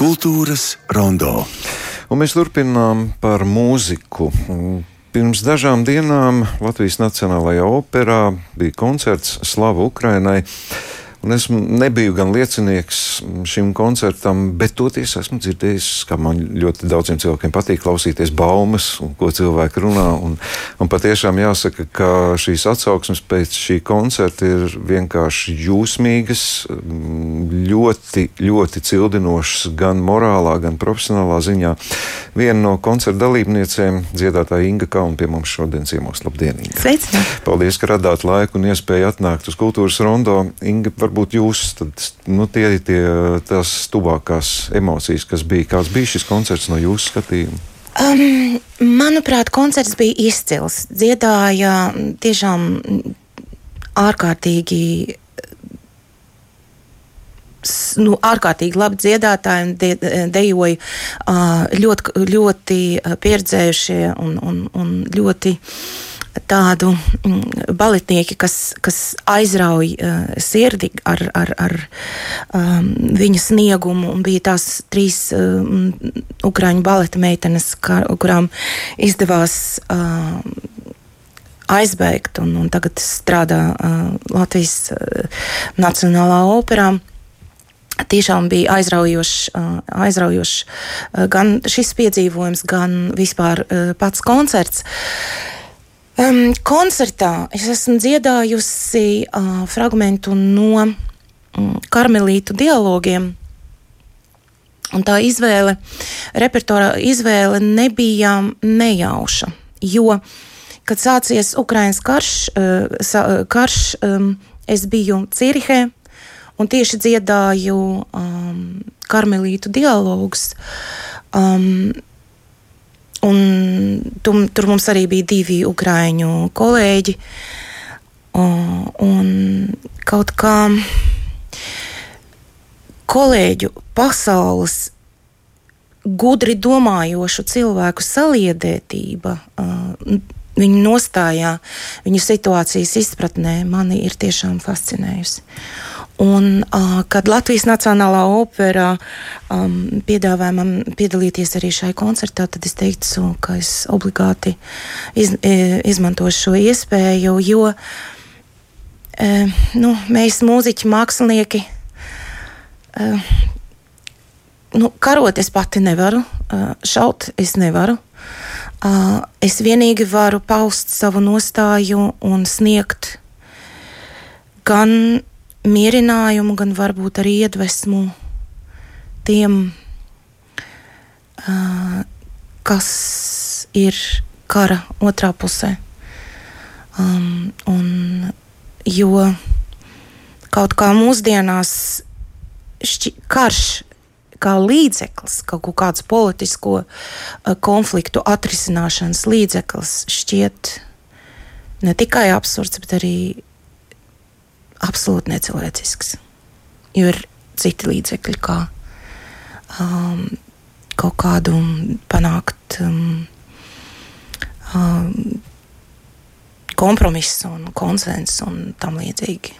Kultūras rondo. Un mēs turpinām par mūziku. Pirms dažām dienām Latvijas Nacionālajā operā bija koncerts Slava Ukrainai. Un es nebiju gan liecinieks šim koncertam, bet toties esmu dzirdējis, ka man ļoti daudziem cilvēkiem patīk klausīties baumas, un ko cilvēki runā. Un, un patiešām jāsaka, ka šīs atsauksmes pēc šī koncerta ir vienkārši jūsmīgas, ļoti, ļoti cildinošas gan morālā, gan profesionālā ziņā. Viena no koncerta dalībniecēm, dziedātāja Inga Kauna, pie mums šodien ciemos. Labdien! Inga. Sveicināti! Paldies, ka radāt laiku un iespēju atnākt uz kultūras rondo. Inga, varbūt jūs, tad, nu, tie ir tie, tās tuvākās emocijas, kas bija. Kāds bija šis koncerts no jūsu skatījuma? Um, manuprāt, koncerts bija izcils. Dziedāja tiešām ārkārtīgi. Nu, ārkārtīgi labi dziedātāji un de, dejoja ļoti, ļoti pieredzējušie un, un, un ļoti tādu mm, baletnieki, kas, kas aizrauj uh, sirdi ar, ar, ar um, viņa sniegumu. Un bija tās trīs um, ukrāņu baleta meitenes, kā, kurām izdevās. Uh, aizbēgt, un, un tagad strādā uh, Latvijas uh, Nacionālā operā. Tiešām bija aizraujošs, aizraujošs gan šis piedzīvojums, gan vispār pats koncerts. Um, koncertā es esmu dziedājusi uh, fragment no um, karmelītu dialogiem. Un tā izvēle, repertuāra izvēle nebija nejauša. Jo, kad sācies Ukraiņas karš, uh, karš um, es biju Cirihē un tieši dziedāju um, karmelītu dialogus. Um, Un tu, tur mums arī bija divi ukrāņu kolēģi. Un kaut kā kolēģu pasaules gudri domājošu cilvēku saliedētība, viņu nostājā, viņu situācijas izpratnē mani ir tiešām fascinējusi. Un, uh, kad Latvijas Nacionālā opera um, piedāvāja man piedalīties arī šai koncertā, tad es teicu, ka es obligāti iz, izmantošu šo iespēju, jo e, nu, mēs, mūziķi, mākslinieki, e, nu, karot es pati nevaru, šaut es nevaru. Es vienīgi varu paust savu nostāju un sniegt gan mierinājumu, gan varbūt arī iedvesmu tiem, uh, kas ir kara otrā pusē. Um, un, jo kaut kā mūsdienās šķi, karš kā līdzeklis, kaut kāds politisko uh, konfliktu atrisināšanas līdzeklis šķiet ne tikai absurds, bet arī absolūti necilvēcisks. Jo ir citi līdzekļi, kā um, kaut kādu panākt um, um, kompromisu un konsensu un tam līdzīgi.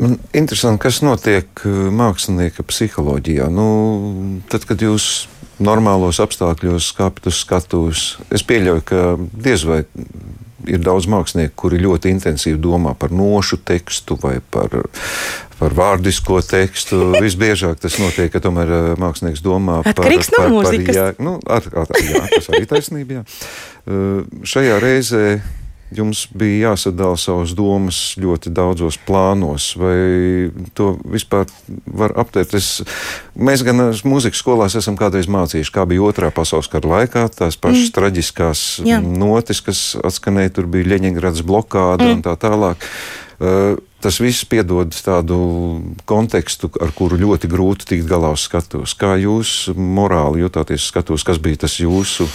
Man interesanti, kas notiek uh, mākslinieka psiholoģijā. Nu, tad, kad jūs normālos apstākļos kāpjat uz skatuves, es pieļauju, ka diez vai ir daudz mākslinieku, kuri ļoti intensīvi domā par nošu tekstu vai par, par vārdisko tekstu. Visbiežāk tas notiek, ka tomēr eh, mākslinieks domā par, par, par, par jā, nu, ar, ar, jā, tas arī taisnība. Jā. Uh, šajā reizē jums bija jāsadala savas domas ļoti daudzos plānos, vai to vispār var aptvert? Mēs gan mūzikas skolās esam kādreiz mācījuši, kā bija otrā pasaules kara laikā, tās pašas mm. traģiskās Jā. notis, kas atskanēja, tur bija Ļeņingrads blokāda mm. un tā tālāk. Uh, tas viss piedod tādu kontekstu, ar kuru ļoti grūti tikt galā uz skatuves. Kā jūs morāli jutāties skatos, kas bija tas jūsu,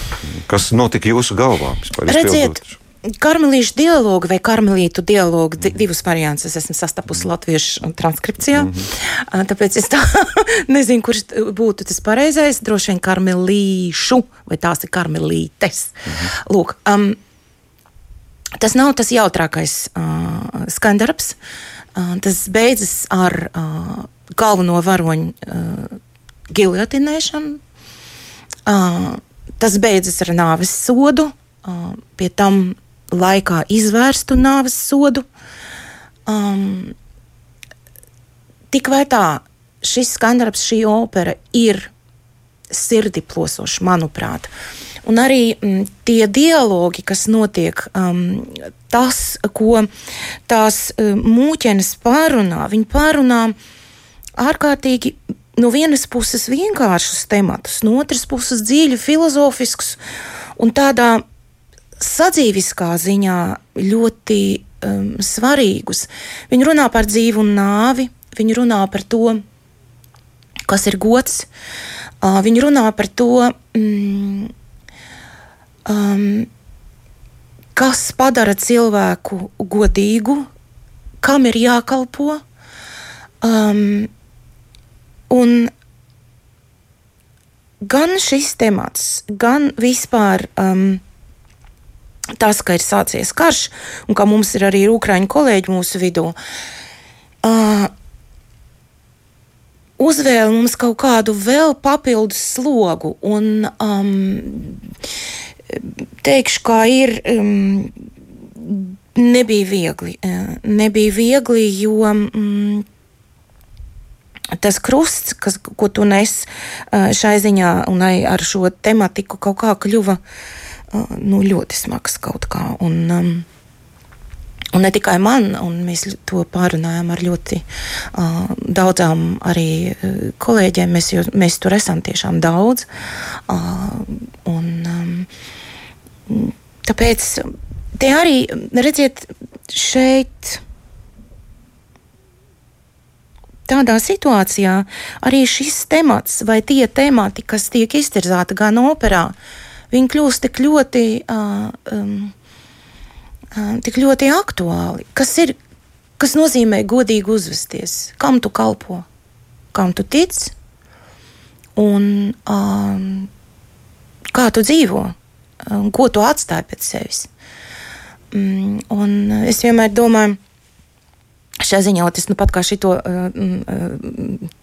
kas notika jūsu galvā? Redziet, izpildot? Karmelīšu dialogu vai karmelītu dialogu, mm. divus variantus es esmu sastapusi latviešu transkripcijā. Mm -hmm. Tāpēc es tā nezinu, kurš būtu tas pareizais. Droši vien karmelīšu vai tās ir karmelītes. Mm -hmm. Lūk, um, tas nav tas jautrākais uh, skandarbs. Uh, tas beidzas ar uh, galveno varoņu uh, giljotinēšanu. Uh, tas beidzas ar nāves sodu, uh, pie tam laikā izvērstu nāves sodu. Um, tik vai tā, šis skandarbs, šī opera ir sirdi plosošs, manuprāt. Un arī m, mm, tie dialogi, kas notiek, um, tas, ko tās um, mūķenes pārunā, viņi pārunā ārkārtīgi no vienas puses vienkāršus tematus, no otras puses dziļi filozofiskus un tādā sadzīviskā ziņā ļoti um, svarīgus. Viņi runā par dzīvu un nāvi, viņi runā par to, kas ir gods, uh, viņi runā par to, mm, um, kas padara cilvēku godīgu, kam ir jākalpo. Um, un gan šis temats, gan vispār um, tas, ka ir sācies karš un ka mums ir arī ukraiņu kolēģi mūsu vidū, uh, uzvēl mums kaut kādu vēl papildus slogu. Un, um, teikšu, kā ir. Um, Nebija viegli. Uh, nebija viegli, jo mm, tas krusts, kas, ko tu nes uh, šai ziņā un ar šo tematiku, kaut kā kļuva uh, nu, ļoti smags kaut kā. Un, um, Un ne tikai man, un mēs to pārunājām ar ļoti uh, daudzām arī kolēģiem. Mēs, jo, mēs tur esam tiešām daudz. Uh, un, um, tāpēc te arī, redziet, šeit. Tādā situācijā arī šis temats vai tie temati, kas tiek iztirzāti gan operā, uh, viņi kļūst tik ļoti, uh, um, uh, tik ļoti aktuāli. Kas, ir, kas nozīmē godīgi uzvesties? Kam tu kalpo? Kam tu tici? Un um, kā tu dzīvo? Um, ko tu atstāji pēc sevis? Um, un es vienmēr domāju, šajā ziņā, tas nu pat kā šito. Uh, uh,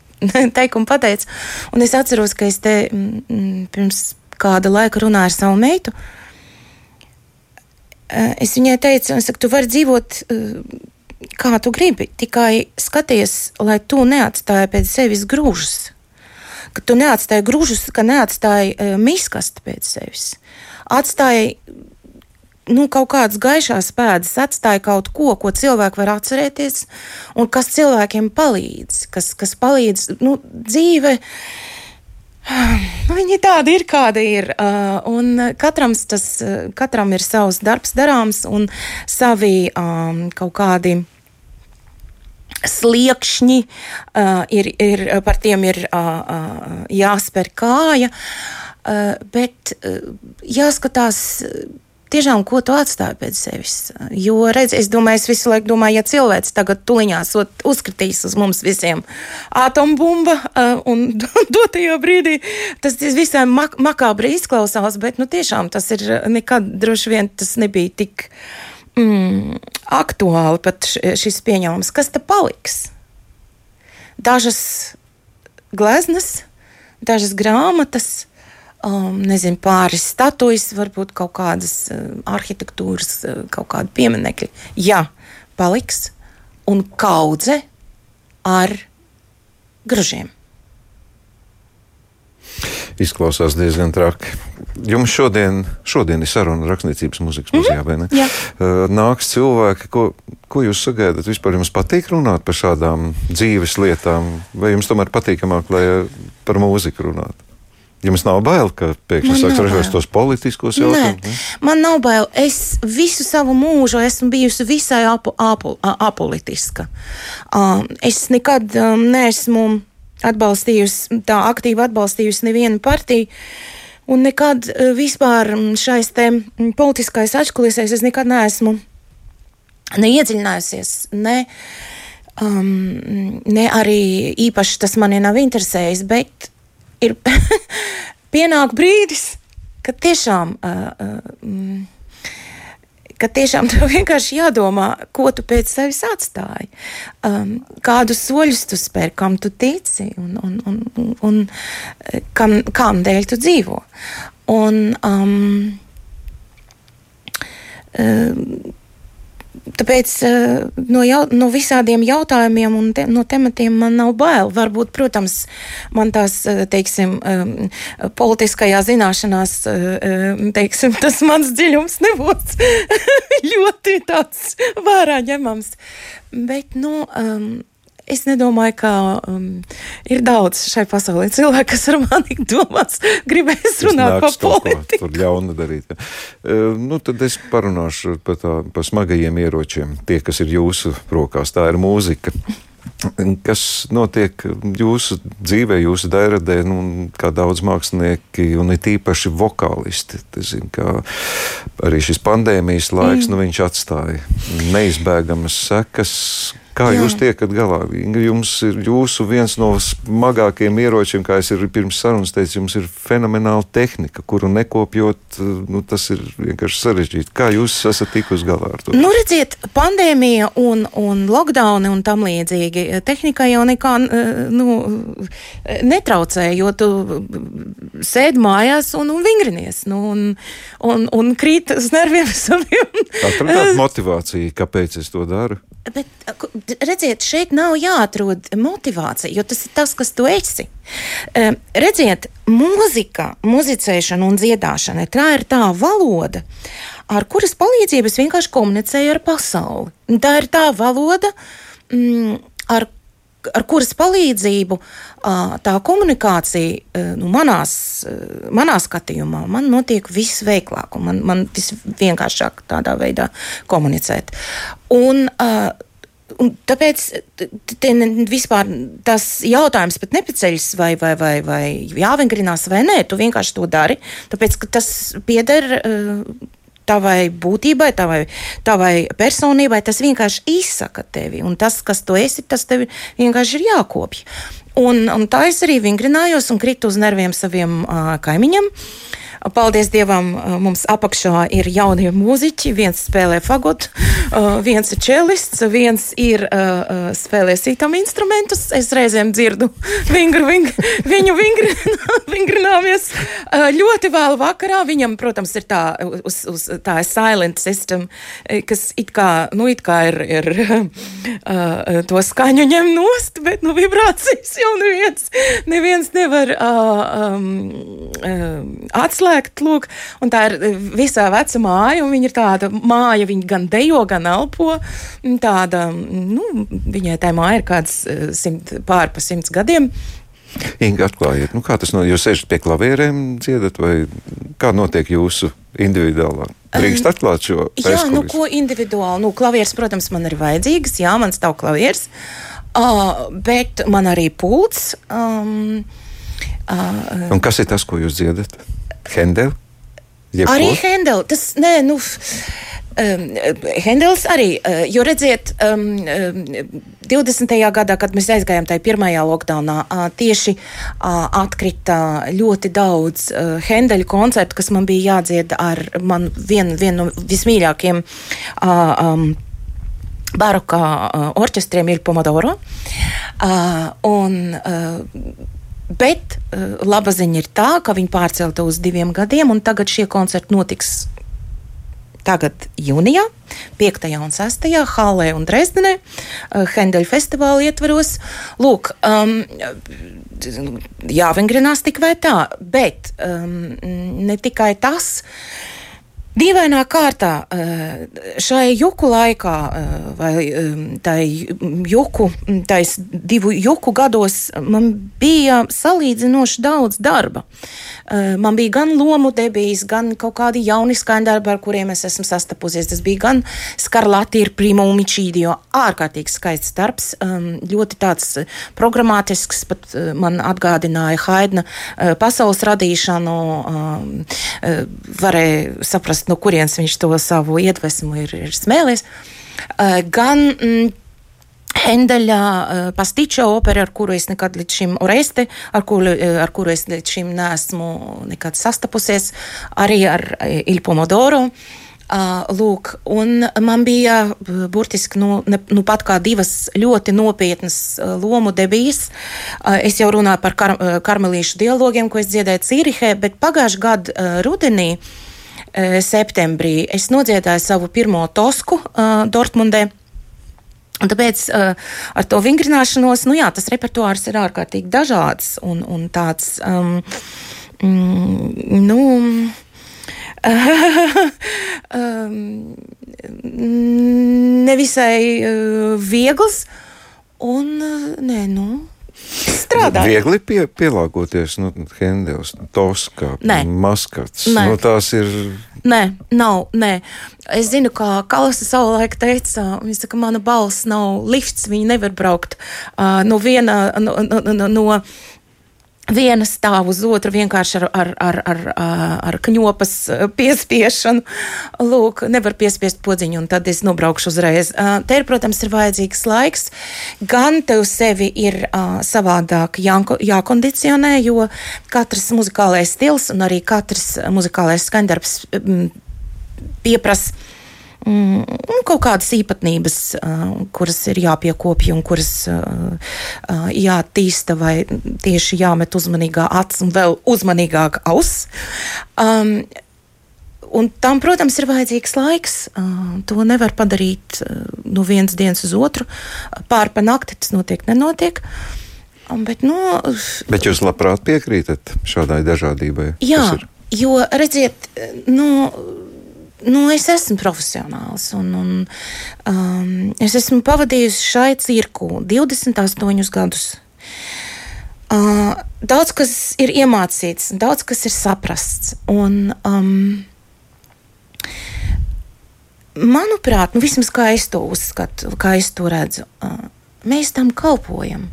teikumu pateicu. Un es atceros, ka es te mm, pirms kāda laika runāju ar savu meitu. Eh, es viņai teicu, es saku, tu vari dzīvot eh, kā tu gribi, tikai skaties, lai tu neatstāji pēc sevis grūžus. Ka tu neatstāji grūžus, ka neatstāji uh, miskastu pēc sevis. Atstāji nu, kaut kādas gaišās pēdas, atstāja kaut ko, ko cilvēki var atcerēties, un kas cilvēkiem palīdz, kas, kas palīdz nu, dzīvei Viņi tādi ir, kādi ir. Un katram, tas, katram ir savs darbs darāms un savi um, kaut kādi sliekšņi, uh, ir, ir, par tiem ir uh, uh, jāspēr kāja, uh, bet uh, jāskatās tiešām, ko tu atstāji pēc sevis. Jo, redz, es domāju, es visu laiku domāju, ja cilvēks tagad tuliņās uzkritīs uz mums visiem atombumba uh, un dotajā brīdī tas visai mak makabri izklausās, bet nu, tiešām tas ir nekad droši vien tas nebija tik mm, aktuāli pat šis pieņēmums. Kas te paliks? Dažas gleznas, dažas grāmatas um, nezinu, pāris statujas, varbūt kaut kādas uh, arhitektūras, uh, kaut kādi pieminekļi. Jā, paliks un kaudze ar gražiem. Izklausās diezgan traki. Jums šodien, šodien ir saruna rakstniecības muzikas muzejā, mm -hmm. vai ne? Jā. Uh, nāks cilvēki, ko, ko jūs sagaidat? Vispār jums patīk runāt par šādām dzīves lietām, vai jums tomēr patīkamāk, lai par mūziku runātu? Jums nav bail, ka pēkšņi sāks ražot tos politiskos jautājumus? Man nav bail. Es visu savu mūžu esmu bijusi visai apu, apu, apolitiska. Um, es nekad um, neesmu atbalstījusi, tā aktīvi atbalstījusi nevienu partiju. Un nekad uh, vispār šais te politiskais atšķirīgais es nekad neesmu neiedziļinājusies, ne, um, ne arī īpaši tas mani nav interesējis, bet ir pienāk brīdis, kad tiešām. Uh, uh, ka tiešām tev vienkārši jādomā, ko tu pēc sevis atstāji, um, kādus soļus tu spēr, kam tu tici un, un, un, un, un kam, kam dēļ tu dzīvo. Un, um, um, Tāpēc eh, no, jau, no visādiem jautājumiem un te, no tematiem man nav bail. Varbūt, protams, man tās, eh, teiksim, eh, politiskajā zināšanās, teiksim, tas mans dziļums nebūs ļoti tāds vērā ņemams. Bet, nu, um, Es nedomāju, ka um, ir daudz šai pasaulē cilvēku, kas ar mani domās, gribēs runāt par politiku. Tur ļauna darīt. Uh, nu, tad es parunāšu par, tā, par smagajiem ieročiem. Tie, kas ir jūsu rokās, tā ir mūzika. Kas notiek jūsu dzīvē, jūsu dēradē, nu, kā daudz mākslinieki, un it īpaši vokālisti. Zinu, arī šis pandēmijas laiks, mm. nu, atstāja neizbēgamas sekas, Kā Jā. jūs tiekat galā? Jums ir jūsu viens no smagākajiem ieročiem, kā es pirms sarunas teicu, jums ir fenomenāla tehnika, kuru nekopjot, nu, tas ir vienkārši sarežģīti. Kā jūs esat tikusi galā ar to? Nu, redziet, pandēmija un, un lockdown un tam līdzīgi tehnika jau nekā nu, netraucēja, jo tu sēdi mājās un, un vingrinies nu, un, un, un krīt uz nerviem saviem. Atradāt motivāciju, kāpēc es to daru? Bet, redziet, šeit nav jāatrod motivācija, jo tas ir tas, kas tu esi. Redziet, mūzika, muzicēšana un dziedāšana tā ir tā valoda, ar kuras palīdzību es vienkārši komunicēju ar pasauli. Tā ir tā valoda, mm, ar ar kuras palīdzību tā komunikācija nu, manās, manā skatījumā man notiek visveiklāk un man, man visvienkāršāk tādā veidā komunicēt. Un, Un tāpēc vispār tas jautājums pat nepaceļas, vai, vai, vai, vai jāvingrinās vai nē. Tu vienkārši to dari, tāpēc ka tas pieder tavai būtībai, tavai, tavai personībai. Tas vienkārši izsaka tevi. Un tas, kas tu esi, tas tev vienkārši ir jākopj. Un, un tā es arī vingrinājos un kritu uz nerviem saviem uh, kaimiņiem. Uh, Paldies Dievam, mums apakšā ir jaunie mūziķi. Viens spēlē fagotu, viens ir čelists, viens ir spēlē sītam instrumentus. Es reizēm dzirdu vingru, vingru, viņu vingri, vingrināmies ļoti vēlu vakarā. Viņam, protams, ir tā, uz, uz, tā silent system, kas it kā, nu, it kā ir, ir to skaņu ņem nost, bet, nu, vibrācijas jau neviens, neviens nevar uh, um, uh, atslēgt slēgt. Lūk, tā ir e, visā vecā māja, un viņa ir tāda māja, viņa gan dejo, gan elpo. Tāda, nu, viņai tā māja ir kāds e, simt, pār pa simts gadiem. Inga, atklājiet, nu, kā tas no jūs sēžat pie klavierēm, dziedat, vai kā notiek jūsu individuālā? Drīkst atklāt šo Jā, nu, ko individuāli? Nu, klavieres, protams, man ir vajadzīgas, jā, man stāv klavieres, uh, bet man arī pults. Um, uh, Un kas ir tas, ko jūs dziedat? Hendel? Jebko? Arī Hendel. Tas, nē, nu. Um, Hendels arī, uh, jo redziet, um, 20. gadā, kad mēs aizgājām tajā pirmajā lockdownā, uh, tieši uh, atkrita ļoti daudz uh, Hendeļu koncertu, kas man bija jādzied ar man vienu vien no vismīļākiem. Uh, um, Barokā uh, orķestriem ir Pomodoro. Uh, un, uh, Bet uh, laba ziņa ir tā, ka viņi pārcelta uz diviem gadiem, un tagad šie koncerti notiks tagad jūnijā, 5. un 6. Hallē un Dresdenē, uh, Hendeļa festivāla ietvaros. Lūk, um, jāvingrinās tik vai tā, bet um, ne tikai tas. Dīvainā kārtā eh, šai juku laikā, eh, vai eh, tai juku, tais divu juku gados, man bija salīdzinoši daudz darba. Man bija gan lomu debijas, gan kaut kādi jauni skaņdarbi, ar kuriem es esmu sastapusies. Tas bija gan skarlati ir primo umicīdio, ārkārtīgi skaists darbs, ļoti tāds programmatisks, pat man atgādināja Haidna pasaules radīšanu, varēja saprast, no kurienes viņš to savu iedvesmu ir, ir smēlies. Gan mm, Hendeļa pastiča opera, ar kuru es nekad līdz šim, Oreste, ar kuru, ar kuru es līdz šim neesmu nekad sastapusies, arī ar Il Pomodoro. Lūk, un man bija burtiski nu, ne, nu pat kā divas ļoti nopietnas lomu debijas. Es jau runāju par kar, karmelīšu dialogiem, ko es dziedēju Cīrihē, bet pagājušā gada rudenī septembrī es nodziedāju savu pirmo tosku Dortmundē. Un tāpēc uh, ar to vingrināšanos, nu jā, tas repertuārs ir ārkārtīgi dažāds un, un tāds, um, mm, nu, um, nevisai uh, viegls un, uh, nē, nu, strādāt. Viegli pie, pielāgoties, nu, Hendels, Toska, Maskats. Nē. Nu, tās ir. Nē, nav. Nē. Es zinu, kā Kalasa savulaik teica, viņa saka, mana balss nav lifts, viņa nevar braukt uh, no viena. No, no, no, no, viena stāv uz otru vienkārši ar, ar, ar, ar, ar kņopas piespiešanu. Lūk, nevar piespiest podziņu, un tad es nobraukšu uzreiz. Te, ir, protams, ir vajadzīgs laiks. Gan tev sevi ir savādāk jāko, jākondicionē, jo katrs muzikālais stils un arī katrs muzikālais skaņdarbs pieprasa kaut kādas īpatnības, uh, kuras ir jāpiekopja un kuras uh, uh, jātīsta vai tieši jāmet uzmanīgā acis un vēl uzmanīgāk auss. Um, Un tam, protams, ir vajadzīgs laiks. To nevar padarīt no vienas dienas uz otru. Pārpa nakti tas notiek, nenotiek. Um, bet, nu, bet jūs labprāt piekrītat šādai dažādībai? Jā, jo redziet, nu, nu, es esmu profesionāls. Un, un, um, es esmu pavadījusi šai cirku 28 gadus. Uh, daudz kas ir iemācīts, daudz kas ir saprasts. Un, um, manuprāt, nu, vismaz kā es to uzskatu, kā es to redzu, uh, mēs tam kalpojam.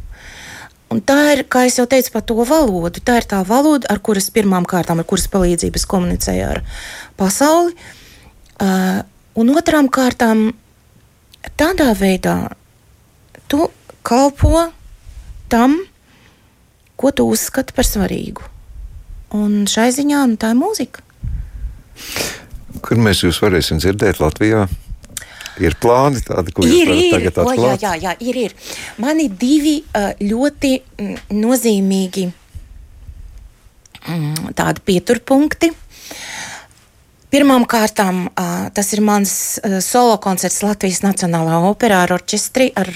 Un tā ir, kā jau teicu, par to valodu. Tā ir tā valoda, ar kuras pirmām kārtām, ar kuras palīdzību es komunicēju ar pasauli. Uh, un otrām kārtām, tādā veidā tu kalpo tam, ko tu uzskati par svarīgu. Un šai ziņā nu, tā ir mūzika. Kur mēs jūs varēsim dzirdēt Latvijā? Ir plāni tādi, ko jūs varat tagad atklāt? Jā, jā, jā, ir, ir. Man ir divi uh, ļoti mm, nozīmīgi mm, tādi pieturpunkti. Pirmām kārtām tas ir mans solo koncerts Latvijas Nacionālā operā ar orķestri, ar,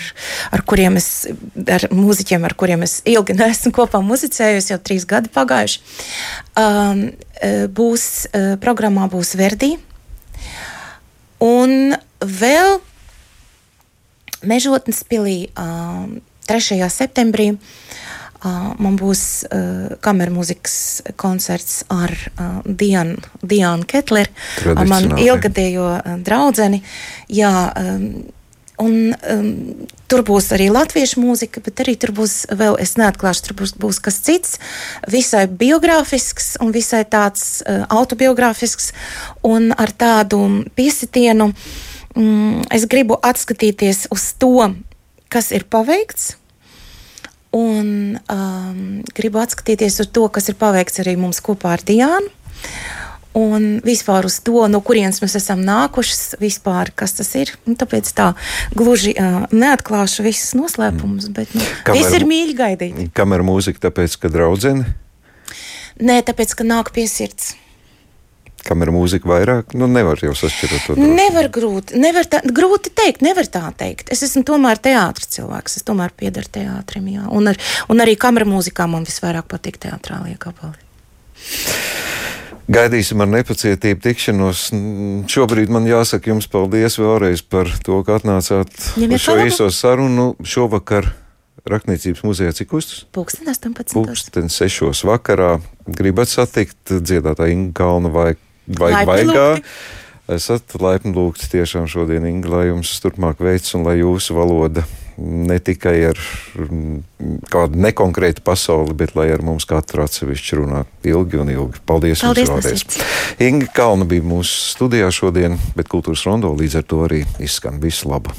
ar kuriem es, ar mūziķiem, ar kuriem es ilgi neesmu kopā muzicējusi, jau trīs gadi pagājuši. Būs, programmā būs Verdi. Un vēl Mežotnes pilī um, 3. septembrī uh, man būs uh, kameras mūzikas koncerts ar uh, Dianu, Dianu Ketleru, ar manu ilgadējo uh, draugu. Jā, um, Un, um, tur būs arī latviešu mūzika, bet arī tur būs vēl, es neatklāšu, tur būs, būs kas cits, visai biogrāfisks un visai tāds uh, autobiogrāfisks un ar tādu piesitienu. Um, es gribu atskatīties uz to, kas ir paveikts, Un um, gribu atskatīties uz to, kas ir paveikts arī mums kopā ar Diānu. Un vispār uz to, no kurienes mēs esam nākuši, vispār, kas tas ir. Un tāpēc tā gluži uh, neatklāšu visus noslēpumus, bet nu, kamēr, viss ir mīļi gaidīt. Kamēr mūzika, tāpēc, ka draudzene? Nē, tāpēc, ka nāk pie sirds kamera mūzika vairāk, nu nevar jau sašķirot to. Nevar grūti, nevar tā, grūti teikt, nevar tā teikt. Es esmu tomēr teātris cilvēks, es tomēr piedaru teātrim, jā. Un, ar, un arī kamera mūzikā man visvairāk patīk teātrālie gabali. Gaidīsim ar nepacietību tikšanos. Šobrīd man jāsaka jums paldies vēlreiz par to, ka atnācāt uz šo īso sarunu šovakar. Raknīcības muzejā cik uztus? Pūksteni 18. Pūksteni 6. vakarā. Gribat satikt dziedātāju Inga Kalnu vai vai vaigā. Esat laipni lūgts tiešām šodien, Inga, lai jums turpmāk veids un lai jūsu valoda ne tikai ar mm, kādu nekonkrētu pasauli, bet lai ar mums katru atsevišķi runā ilgi un ilgi. Paldies, Paldies jums vēlreiz. Inga Kalna bija mūsu studijā šodien, bet kultūras rondo līdz ar to arī izskan visu labu.